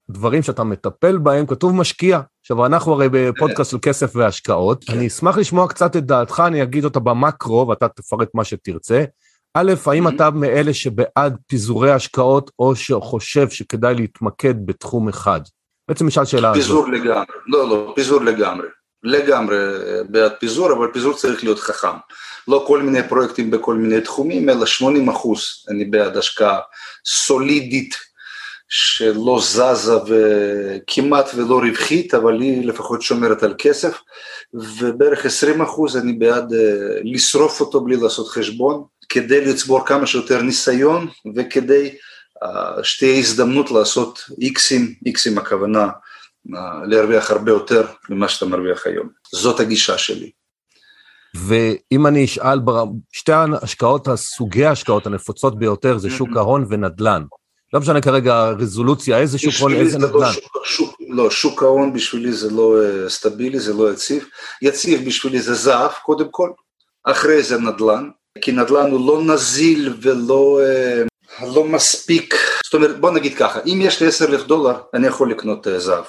A: הדברים שאתה מטפל בהם, כתוב משקיע. עכשיו, אנחנו הרי בפודקאסט של כסף והשקעות. אני אשמח לשמוע קצת את דעתך, אני אגיד אותה במקרו, ואתה תפרט מה שתרצה. א', האם אתה מאלה שבעד פיזורי השקעות, או שחושב שכדאי להתמקד בתחום אחד? בעצם נשאל שאלה
B: הזאת. פיזור לגמרי, לא, לא, פיזור לגמרי. לגמרי בעד פיזור, אבל פיזור צריך להיות חכם. לא כל מיני פרויקטים בכל מיני תחומים, אלא 80 אחוז אני בעד השקעה סולידית שלא זזה וכמעט ולא רווחית, אבל היא לפחות שומרת על כסף, ובערך 20 אחוז אני בעד אה, לשרוף אותו בלי לעשות חשבון, כדי לצבור כמה שיותר ניסיון וכדי אה, שתהיה הזדמנות לעשות איקסים, איקסים הכוונה אה, להרוויח הרבה יותר ממה שאתה מרוויח היום. זאת הגישה שלי.
A: ואם אני אשאל, שתי ההשקעות, הסוגי ההשקעות הנפוצות ביותר זה שוק ההון ונדל"ן. לא משנה כרגע רזולוציה, איזה שוק הון, איזה לא נדל"ן.
B: לא, שוק, לא, שוק ההון בשבילי זה לא uh, סטבילי, זה לא יציב. יציב בשבילי זה זהב קודם כל, אחרי זה נדל"ן, כי נדל"ן הוא לא נזיל ולא uh, לא מספיק. זאת אומרת, בוא נגיד ככה, אם יש לי עשר אלף דולר, אני יכול לקנות uh, זהב.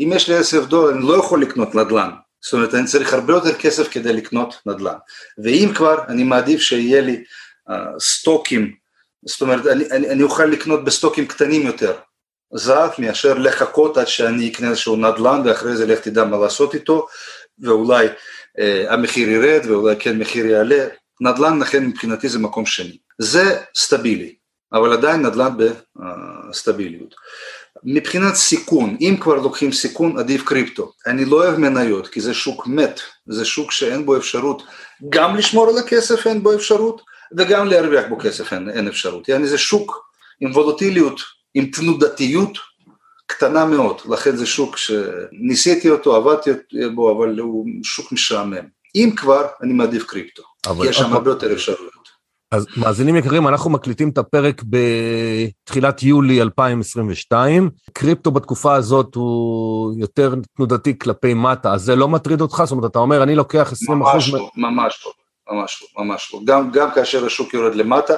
B: אם יש לי עשר אלף דולר, אני לא יכול לקנות נדל"ן. זאת אומרת, אני צריך הרבה יותר כסף כדי לקנות נדל"ן. ואם כבר, אני מעדיף שיהיה לי סטוקים זאת אומרת, אני, אני, אני אוכל לקנות בסטוקים קטנים יותר זהב מאשר לחכות עד שאני אקנה איזשהו נדל"ן ואחרי זה לך תדע מה לעשות איתו ואולי אה, המחיר ירד ואולי כן מחיר יעלה, נדל"ן לכן מבחינתי זה מקום שני. זה סטבילי, אבל עדיין נדל"ן בסטביליות. מבחינת סיכון, אם כבר לוקחים סיכון עדיף קריפטו. אני לא אוהב מניות כי זה שוק מת, זה שוק שאין בו אפשרות גם לשמור על הכסף אין בו אפשרות וגם להרוויח בו כסף אין, אין אפשרות, יעני זה שוק עם וולוטיליות, עם תנודתיות קטנה מאוד, לכן זה שוק שניסיתי אותו, עבדתי בו, אבל הוא שוק משעמם. אם כבר, אני מעדיף קריפטו, כי יש שם הרבה יותר אפשרויות.
A: אז מאזינים יקרים, אנחנו מקליטים את הפרק בתחילת יולי 2022. קריפטו בתקופה הזאת הוא יותר תנודתי כלפי מטה, אז זה לא מטריד אותך? זאת אומרת, אתה אומר, אני לוקח 20
B: ממש אחוז... לא, ממש לא. ממש לא, ממש לא. גם, גם כאשר השוק יורד למטה,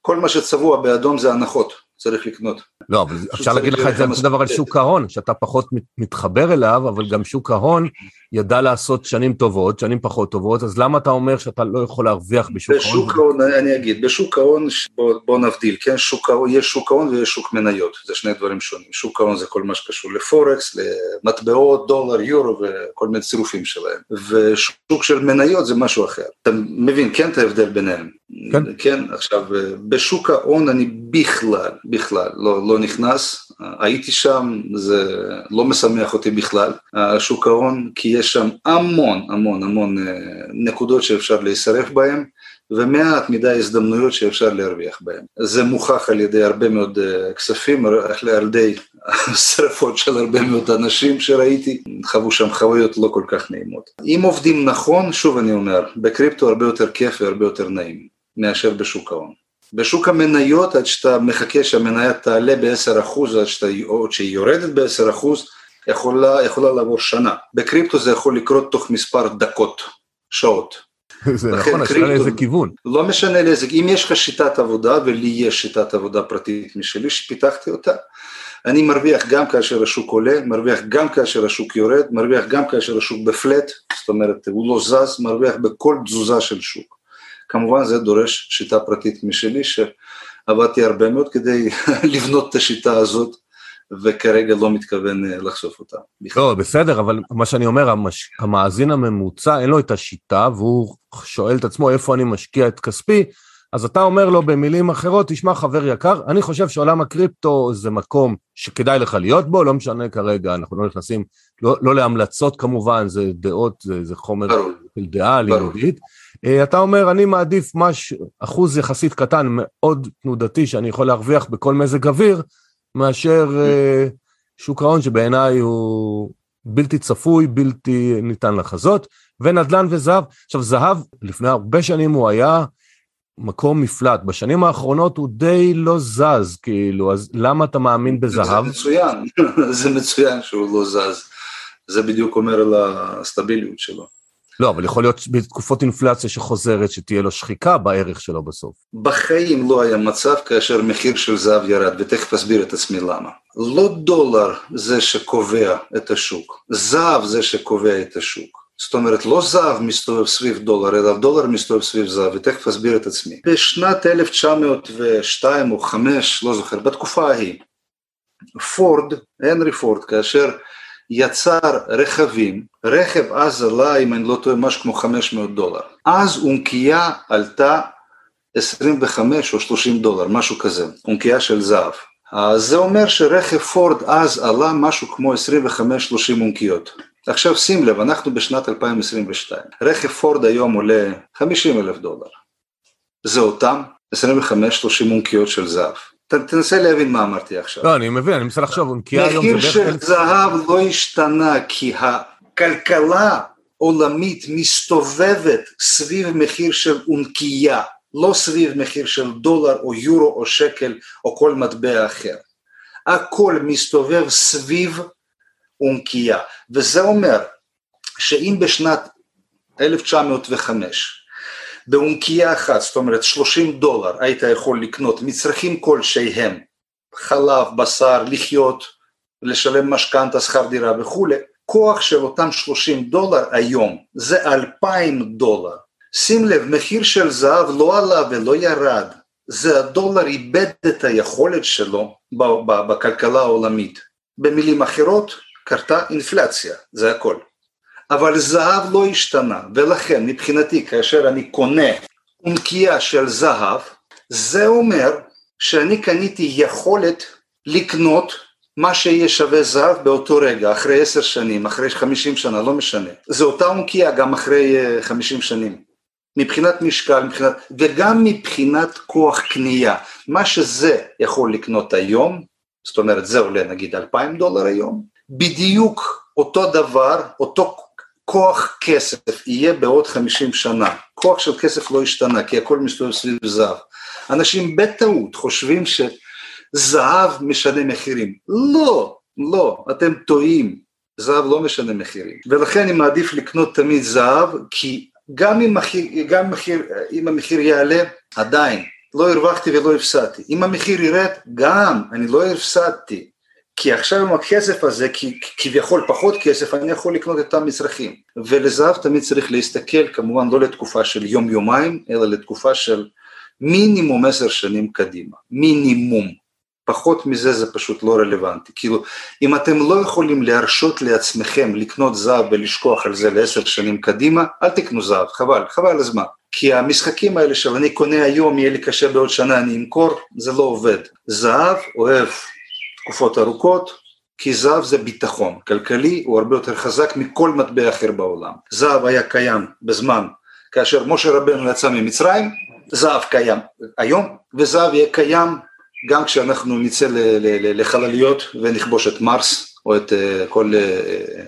B: כל מה שצבוע באדום זה הנחות, צריך לקנות.
A: לא, אבל אפשר להגיד לך את זה אותו דבר על שוק ההון, שאתה פחות מתחבר אליו, אבל גם שוק ההון ידע לעשות שנים טובות, שנים פחות טובות, אז למה אתה אומר שאתה לא יכול להרוויח בשוק ההון?
B: בשוק ההון, אני אגיד, בשוק ההון, בוא, בוא נבדיל, כן, שוק ההון, יש שוק ההון ויש שוק מניות, זה שני דברים שונים. שוק ההון זה כל מה שקשור ל forex, למטבעות, דולר, יורו וכל מיני צירופים שלהם. ושוק של מניות זה משהו אחר. אתה מבין, כן, את ההבדל ביניהם. כן. כן, עכשיו, בשוק ההון אני בכלל, בכלל, לא, לא נכנס, הייתי שם, זה לא משמח אותי בכלל, שוק ההון, כי יש שם המון, המון, המון אה, נקודות שאפשר להישרף בהן, ומעט מדי הזדמנויות שאפשר להרוויח בהן. זה מוכח על ידי הרבה מאוד אה, כספים, על ידי שרפות של הרבה מאוד אנשים שראיתי, חוו שם חוויות לא כל כך נעימות. אם עובדים נכון, שוב אני אומר, בקריפטו הרבה יותר כיף והרבה יותר נעים מאשר בשוק ההון. בשוק המניות, עד שאתה מחכה שהמניה תעלה ב-10% עד שאתה, או שהיא יורדת ב-10%, יכולה, יכולה לעבור שנה. בקריפטו זה יכול לקרות תוך מספר דקות, שעות.
A: זה נכון, השאלה לאיזה כיוון.
B: לא משנה לאיזה, אם יש לך שיטת עבודה, ולי יש שיטת עבודה פרטית משלי שפיתחתי אותה, אני מרוויח גם כאשר השוק עולה, מרוויח גם כאשר השוק יורד, מרוויח גם כאשר השוק בפלט, זאת אומרת הוא לא זז, מרוויח בכל תזוזה של שוק. כמובן זה דורש שיטה פרטית משלי שעבדתי הרבה מאוד כדי לבנות את השיטה הזאת וכרגע לא מתכוון אה, לחשוף אותה.
A: לא, בסדר, אבל מה שאני אומר, המש... המאזין הממוצע אין לו את השיטה והוא שואל את עצמו איפה אני משקיע את כספי, אז אתה אומר לו במילים אחרות, תשמע חבר יקר, אני חושב שעולם הקריפטו זה מקום שכדאי לך להיות בו, לא משנה כרגע, אנחנו לא נכנסים, לא, לא להמלצות כמובן, זה דעות, זה, זה חומר של דעה לימודית. אה, אתה אומר, אני מעדיף מש, אחוז יחסית קטן, מאוד תנודתי, שאני יכול להרוויח בכל מזג אוויר, מאשר uh, שוק ההון שבעיניי הוא בלתי צפוי, בלתי ניתן לחזות, ונדל"ן וזהב. עכשיו, זהב, לפני הרבה שנים הוא היה מקום מפלט, בשנים האחרונות הוא די לא זז, כאילו, אז למה אתה מאמין בזהב?
B: זה מצוין, זה מצוין שהוא לא זז. זה בדיוק אומר על הסטביליות שלו.
A: לא, אבל יכול להיות בתקופות אינפלציה שחוזרת, שתהיה לו שחיקה בערך שלו בסוף.
B: בחיים לא היה מצב כאשר מחיר של זהב ירד, ותכף אסביר את עצמי למה. לא דולר זה שקובע את השוק, זהב זה שקובע את השוק. זאת אומרת, לא זהב מסתובב סביב דולר, אלא דולר מסתובב סביב זהב, ותכף אסביר את עצמי. בשנת 1902 או 5, לא זוכר, בתקופה ההיא, פורד, הנרי פורד, כאשר יצר רכבים, רכב אז עלה, אם אני לא טועה, משהו כמו 500 דולר. אז אונקייה עלתה 25 או 30 דולר, משהו כזה, אונקייה של זהב. אז זה אומר שרכב פורד אז עלה משהו כמו 25-30 אונקיות. עכשיו שים לב, אנחנו בשנת 2022, רכב פורד היום עולה 50 אלף דולר. זה אותם 25-30 אונקיות של זהב. תנסה להבין מה אמרתי עכשיו.
A: לא, אני מבין, אני מנסה לחשוב, אונקיה היום זה
B: בערך... מחיר של זהב לא השתנה כי הכלכלה עולמית מסתובבת סביב מחיר של אונקייה, לא סביב מחיר של דולר או יורו או שקל או כל מטבע אחר. הכל מסתובב סביב אונקייה, וזה אומר שאם בשנת 1905 באונקייה אחת, זאת אומרת 30 דולר, היית יכול לקנות מצרכים כלשהם, חלב, בשר, לחיות, לשלם משכנתה, שכר דירה וכולי, כוח של אותם 30 דולר היום זה 2,000 דולר. שים לב, מחיר של זהב לא עלה ולא ירד, זה הדולר איבד את היכולת שלו בכלכלה העולמית. במילים אחרות, קרתה אינפלציה, זה הכל. אבל זהב לא השתנה, ולכן מבחינתי כאשר אני קונה אונקייה של זהב, זה אומר שאני קניתי יכולת לקנות מה שיהיה שווה זהב באותו רגע, אחרי עשר שנים, אחרי חמישים שנה, לא משנה. זה אותה אונקייה גם אחרי אה, חמישים שנים. מבחינת משקל, מבחינת, וגם מבחינת כוח קנייה. מה שזה יכול לקנות היום, זאת אומרת זה עולה נגיד אלפיים דולר היום, בדיוק אותו דבר, אותו כוח כסף יהיה בעוד חמישים שנה, כוח של כסף לא השתנה כי הכל מסתובב סביב זהב. אנשים בטעות חושבים שזהב משנה מחירים, לא, לא, אתם טועים, זהב לא משנה מחירים, ולכן אני מעדיף לקנות תמיד זהב כי גם אם, מחיר, גם מחיר, אם המחיר יעלה עדיין לא הרווחתי ולא הפסדתי. אם המחיר ירד, גם אני לא הפסדתי. כי עכשיו עם הכסף הזה, כי כביכול פחות כסף, אני יכול לקנות את המצרכים. ולזהב תמיד צריך להסתכל, כמובן לא לתקופה של יום-יומיים, אלא לתקופה של מינימום עשר שנים קדימה. מינימום. פחות מזה זה פשוט לא רלוונטי. כאילו, אם אתם לא יכולים להרשות לעצמכם לקנות זהב ולשכוח על זה לעשר שנים קדימה, אל תקנו זהב, חבל, חבל הזמן. כי המשחקים האלה של אני קונה היום, יהיה לי קשה בעוד שנה, אני אמכור, זה לא עובד. זהב אוהב תקופות ארוכות, כי זהב זה ביטחון כלכלי, הוא הרבה יותר חזק מכל מטבע אחר בעולם. זהב היה קיים בזמן כאשר משה רבנו יצא ממצרים, זהב קיים היום, וזהב יהיה קיים גם כשאנחנו נצא לחלליות ונכבוש את מרס או את אה, כל אה,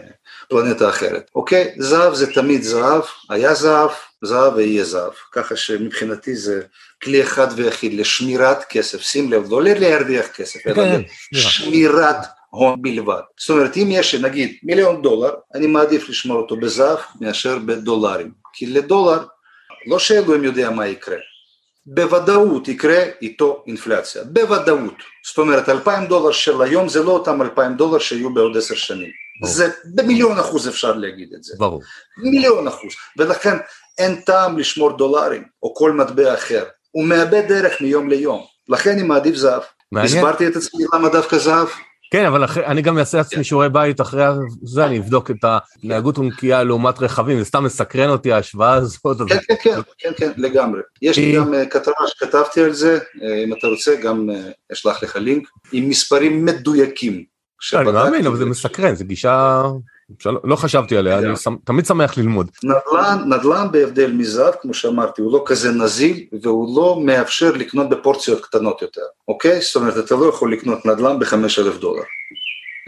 B: פלנטה אחרת, אוקיי? זהב זה תמיד זהב, היה זהב, זהב ויהיה זהב, ככה שמבחינתי זה כלי אחד ויחיד לשמירת כסף, שים לב, לא להרוויח כסף, אלא כן, לשמירת הון בלבד. זאת אומרת, אם יש נגיד מיליון דולר, אני מעדיף לשמור אותו בזהב מאשר בדולרים, כי לדולר, לא שאלוהים יודע מה יקרה, בוודאות יקרה איתו אינפלציה, בוודאות. זאת אומרת, אלפיים דולר של היום זה לא אותם אלפיים דולר שיהיו בעוד עשר שנים. ברור. זה במיליון אחוז אפשר להגיד את זה.
A: ברור.
B: מיליון אחוז. ולכן אין טעם לשמור דולרים או כל מטבע אחר. הוא מאבד דרך מיום ליום. לכן אני מעדיף זהב. מעניין. הסברתי את עצמי למה דווקא זהב?
A: כן, אבל אחרי, אני גם אעשה לעצמי. שיעורי בית אחרי זה, אני אבדוק את ההתנהגות ונקייה לעומת רכבים, זה סתם מסקרן אותי ההשוואה הזאת.
B: כן, כן, כן, כן, כן, לגמרי. יש לי גם אה, כתבה שכתבתי על זה, אה, אם אתה רוצה, גם אה, אשלח לך לינק, עם מספרים מדויקים.
A: אני מאמין, אבל זה מסקרן, זו גישה לא חשבתי עליה, אני תמיד שמח ללמוד.
B: נדל"ן, נדל"ן בהבדל מזהב, כמו שאמרתי, הוא לא כזה נזיל והוא לא מאפשר לקנות בפורציות קטנות יותר, אוקיי? זאת אומרת, אתה לא יכול לקנות נדל"ן בחמש אלף דולר,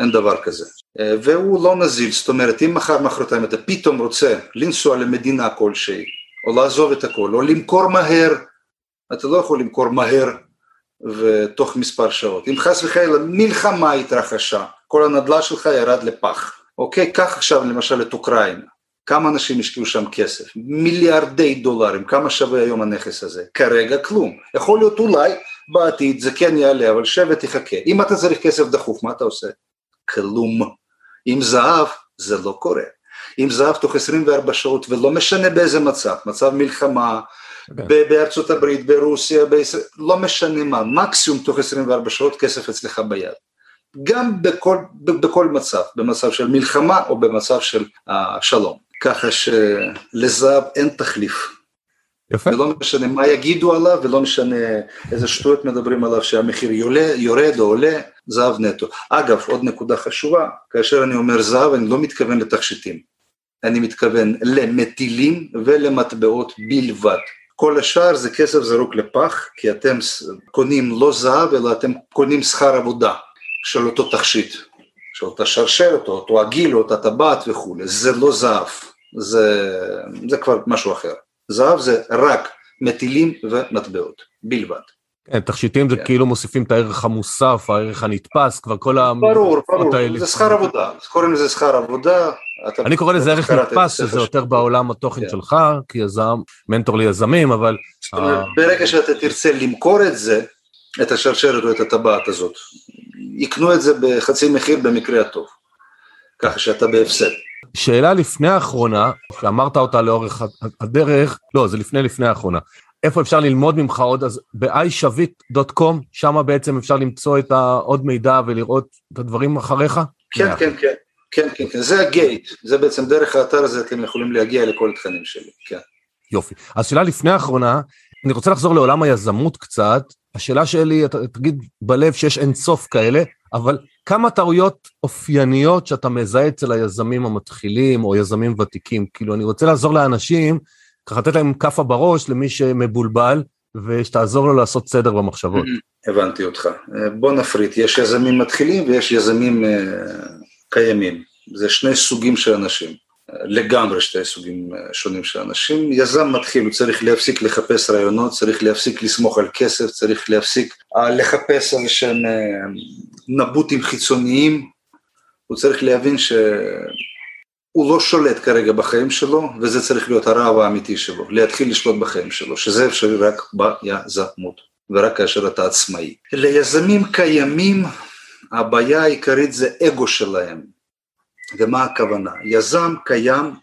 B: אין דבר כזה. אה, והוא לא נזיל, זאת אומרת, אם מחר מחרתיים אתה פתאום רוצה לנסוע למדינה כלשהי, או לעזוב את הכל, או למכור מהר, אתה לא יכול למכור מהר ותוך מספר שעות. אם חס וחלילה מלחמה התרחשה, כל הנדל"ן שלך ירד לפח. אוקיי, קח עכשיו למשל את אוקראינה, כמה אנשים השקיעו שם כסף? מיליארדי דולרים, כמה שווה היום הנכס הזה? כרגע כלום. יכול להיות אולי בעתיד זה כן יעלה, אבל שב ותחכה. אם אתה צריך כסף דחוף, מה אתה עושה? כלום. עם זהב זה לא קורה. עם זהב תוך 24 שעות, ולא משנה באיזה מצב, מצב מלחמה, okay. כן. בארצות הברית, ברוסיה, בישראל, לא משנה מה, מקסימום תוך 24 שעות כסף אצלך ביד. גם בכל, בכל מצב, במצב של מלחמה או במצב של uh, שלום. ככה שלזהב אין תחליף.
A: יפה.
B: ולא משנה מה יגידו עליו ולא משנה איזה שטויות מדברים עליו שהמחיר יולה, יורד או עולה, זהב נטו. אגב, עוד נקודה חשובה, כאשר אני אומר זהב אני לא מתכוון לתכשיטים, אני מתכוון למטילים ולמטבעות בלבד. כל השאר זה כסף זרוק לפח, כי אתם קונים לא זהב אלא אתם קונים שכר עבודה. של אותו תכשיט, של אותה שרשרת, או אותו עגיל, או אותה טבעת וכולי, זה לא זהב, זה, זה כבר משהו אחר. זהב זה רק מטילים ומטבעות, בלבד.
A: כן, תכשיטים זה כן. כאילו מוסיפים את הערך המוסף, הערך הנתפס, כבר כל ה...
B: ברור, ברור. זה שכר עבודה, קוראים לזה שכר עבודה.
A: אני קורא לזה ערך נתפס, שזה יותר בעולם התוכן כן. שלך, כיזם, מנטור ליזמים, אבל...
B: ברגע שאתה תרצה למכור את זה, את השרשרת או את הטבעת הזאת, יקנו את זה בחצי מחיר במקרה הטוב, ככה שאתה בהפסד.
A: שאלה לפני האחרונה, שאמרת אותה לאורך הדרך, לא, זה לפני לפני האחרונה. איפה אפשר ללמוד ממך עוד? אז ב-iShavit.com, שם בעצם אפשר למצוא את העוד מידע ולראות את הדברים אחריך?
B: כן, כן, כן, כן, כן, כן, זה הגייט, זה בעצם דרך האתר הזה אתם יכולים להגיע לכל התכנים שלי, כן.
A: יופי. אז שאלה לפני האחרונה, אני רוצה לחזור לעולם היזמות קצת, השאלה שלי, אתה תגיד בלב שיש אין סוף כאלה, אבל כמה טעויות אופייניות שאתה מזהה אצל היזמים המתחילים או יזמים ותיקים? כאילו, אני רוצה לעזור לאנשים, ככה לתת להם כאפה בראש למי שמבולבל, ושתעזור לו לעשות סדר במחשבות.
B: הבנתי אותך. בוא נפריט, יש יזמים מתחילים ויש יזמים uh, קיימים. זה שני סוגים של אנשים. לגמרי שתי סוגים אה, שונים של אנשים. יזם מתחיל, הוא צריך להפסיק לחפש רעיונות, צריך להפסיק לסמוך על כסף, צריך להפסיק אה, לחפש איזה שהם אה, נבוטים חיצוניים, הוא צריך להבין שהוא לא שולט כרגע בחיים שלו, וזה צריך להיות הרעב האמיתי שלו, להתחיל לשלוט בחיים שלו, שזה אפשרי רק ביזמות. ורק כאשר אתה עצמאי. ליזמים קיימים הבעיה העיקרית זה אגו שלהם. ומה הכוונה? יזם קיים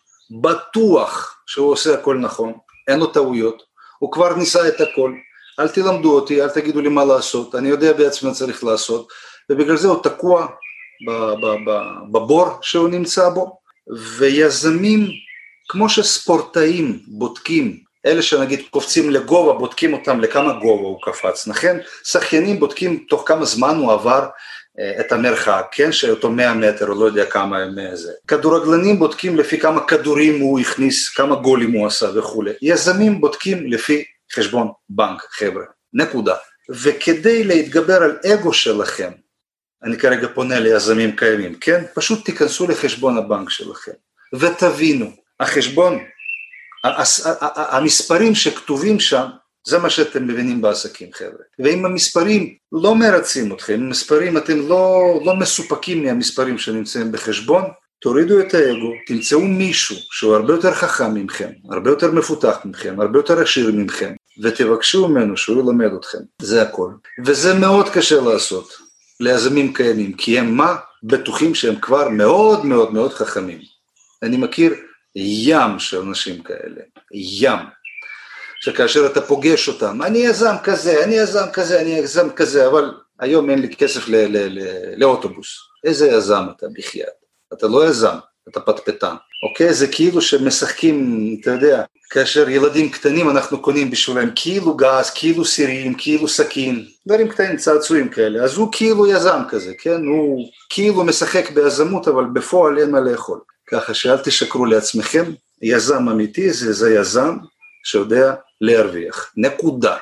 B: בטוח שהוא עושה הכל נכון, אין לו טעויות, הוא כבר ניסה את הכל, אל תלמדו אותי, אל תגידו לי מה לעשות, אני יודע בעצמי מה צריך לעשות, ובגלל זה הוא תקוע בבור שהוא נמצא בו, ויזמים, כמו שספורטאים בודקים, אלה שנגיד קופצים לגובה, בודקים אותם לכמה גובה הוא קפץ, לכן שחיינים בודקים תוך כמה זמן הוא עבר את המרחק, כן, שאותו 100 מטר, או לא יודע כמה הם זה. כדורגלנים בודקים לפי כמה כדורים הוא הכניס, כמה גולים הוא עשה וכולי. יזמים בודקים לפי חשבון בנק, חבר'ה, נקודה. וכדי להתגבר על אגו שלכם, אני כרגע פונה ליזמים קיימים, כן? פשוט תיכנסו לחשבון הבנק שלכם ותבינו, החשבון, המספרים שכתובים שם זה מה שאתם מבינים בעסקים חבר'ה. ואם המספרים לא מרצים אתכם, המספרים אתם לא, לא מסופקים מהמספרים שנמצאים בחשבון, תורידו את האגו, תמצאו מישהו שהוא הרבה יותר חכם ממכם, הרבה יותר מפותח ממכם, הרבה יותר עשיר ממכם, ותבקשו ממנו שהוא ילמד אתכם, זה הכל. וזה מאוד קשה לעשות ליזמים קיימים, כי הם מה? בטוחים שהם כבר מאוד מאוד מאוד חכמים. אני מכיר ים של אנשים כאלה, ים. שכאשר אתה פוגש אותם, אני יזם כזה, אני יזם כזה, אני יזם כזה, אבל היום אין לי כסף ל- ל- ל- לאוטובוס. איזה יזם אתה בחייאת? אתה לא יזם, אתה פטפטן, אוקיי? זה כאילו שמשחקים, אתה יודע, כאשר ילדים קטנים אנחנו קונים בשבילם כאילו גז, כאילו סירים, כאילו סכין, דברים קטנים, צעצועים כאלה, אז הוא כאילו יזם כזה, כן? הוא כאילו משחק ביזמות, אבל בפועל אין מה לאכול. ככה שאל תשקרו לעצמכם, יזם אמיתי זה, זה יזם שיודע להרוויח, נקודה,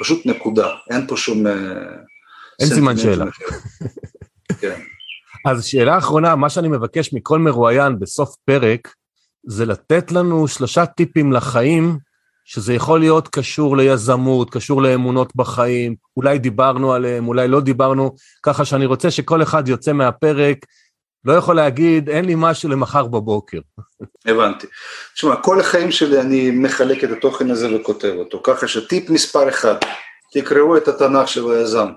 B: פשוט נקודה, אין פה שום... אה,
A: אין סימן שאלה. כן. אז שאלה אחרונה, מה שאני מבקש מכל מרואיין בסוף פרק, זה לתת לנו שלושה טיפים לחיים, שזה יכול להיות קשור ליזמות, קשור לאמונות בחיים, אולי דיברנו עליהם, אולי לא דיברנו, ככה שאני רוצה שכל אחד יוצא מהפרק לא יכול להגיד, אין לי משהו למחר בבוקר.
B: הבנתי. תשמע, כל החיים שלי אני מחלק את התוכן הזה וכותב אותו, ככה שטיפ מספר אחד, תקראו את התנ"ך של היזם.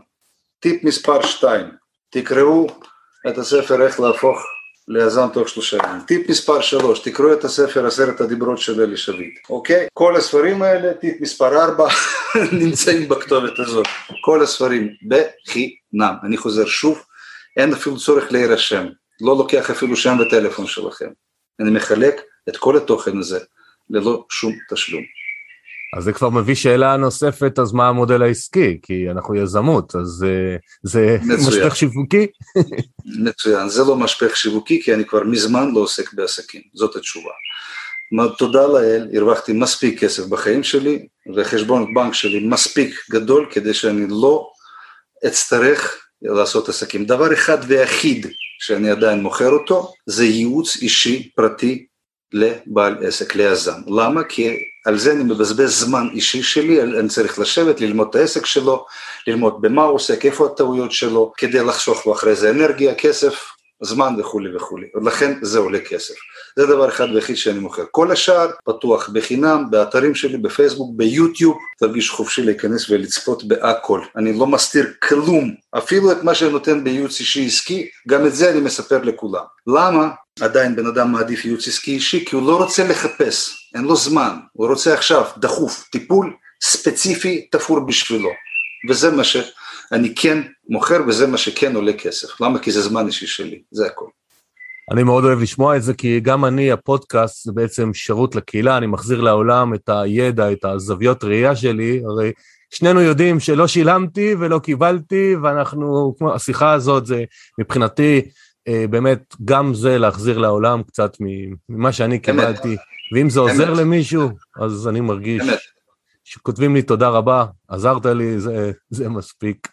B: טיפ מספר שתיים, תקראו את הספר איך להפוך ליזם תוך שלושה ימים. טיפ מספר שלוש, תקראו את הספר עשרת הדיברות של אלי שביט, אוקיי? כל הספרים האלה, טיפ מספר ארבע, נמצאים בכתובת הזאת. כל הספרים בחינם. אני חוזר שוב, אין אפילו צורך להירשם. לא לוקח אפילו שם וטלפון שלכם. אני מחלק את כל התוכן הזה ללא שום תשלום.
A: אז זה כבר מביא שאלה נוספת, אז מה המודל העסקי? כי אנחנו יזמות, אז uh, זה משפך שיווקי?
B: מצוין, זה לא משפך שיווקי, כי אני כבר מזמן לא עוסק בעסקים, זאת התשובה. תודה לאל, הרווחתי מספיק כסף בחיים שלי, וחשבון בנק שלי מספיק גדול כדי שאני לא אצטרך לעשות עסקים. דבר אחד ויחיד שאני עדיין מוכר אותו, זה ייעוץ אישי פרטי לבעל עסק, ליזם. למה? כי על זה אני מבזבז זמן אישי שלי, אני צריך לשבת, ללמוד את העסק שלו, ללמוד במה הוא עוסק, איפה הטעויות שלו, כדי לחסוך לו אחרי זה אנרגיה, כסף, זמן וכולי וכולי, לכן זה עולה כסף. זה דבר אחד ויחיד שאני מוכר. כל השאר פתוח בחינם, באתרים שלי, בפייסבוק, ביוטיוב, תרגיש חופשי להיכנס ולצפות בהכל. אני לא מסתיר כלום, אפילו את מה שאני נותן בייעוץ אישי עסקי, גם את זה אני מספר לכולם. למה? עדיין בן אדם מעדיף ייעוץ עסקי אישי, כי הוא לא רוצה לחפש, אין לו זמן, הוא רוצה עכשיו, דחוף, טיפול ספציפי תפור בשבילו, וזה מה ש... אני כן מוכר וזה מה שכן עולה כסף. למה? כי זה זמן אישי שלי, זה הכל.
A: אני מאוד אוהב לשמוע את זה, כי גם אני, הפודקאסט זה בעצם שירות לקהילה, אני מחזיר לעולם את הידע, את הזוויות ראייה שלי, הרי שנינו יודעים שלא שילמתי ולא קיבלתי, ואנחנו, כמו השיחה הזאת, זה מבחינתי, אה, באמת, גם זה להחזיר לעולם קצת ממה שאני קיבלתי, ואם זה עוזר למישהו, אז אני מרגיש שכותבים לי תודה רבה, עזרת לי, זה, זה מספיק.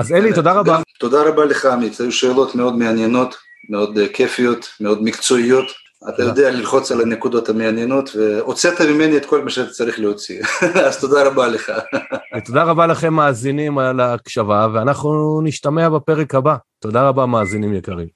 A: אז אלי, תודה רבה.
B: תודה רבה לך, עמית, היו שאלות מאוד מעניינות, מאוד אה, כיפיות, מאוד מקצועיות. אתה יודע ללחוץ על הנקודות המעניינות, והוצאת ממני את כל מה שאתה צריך להוציא, אז תודה רבה לך.
A: תודה רבה לכם מאזינים על ההקשבה, ואנחנו נשתמע בפרק הבא. תודה רבה מאזינים יקרים.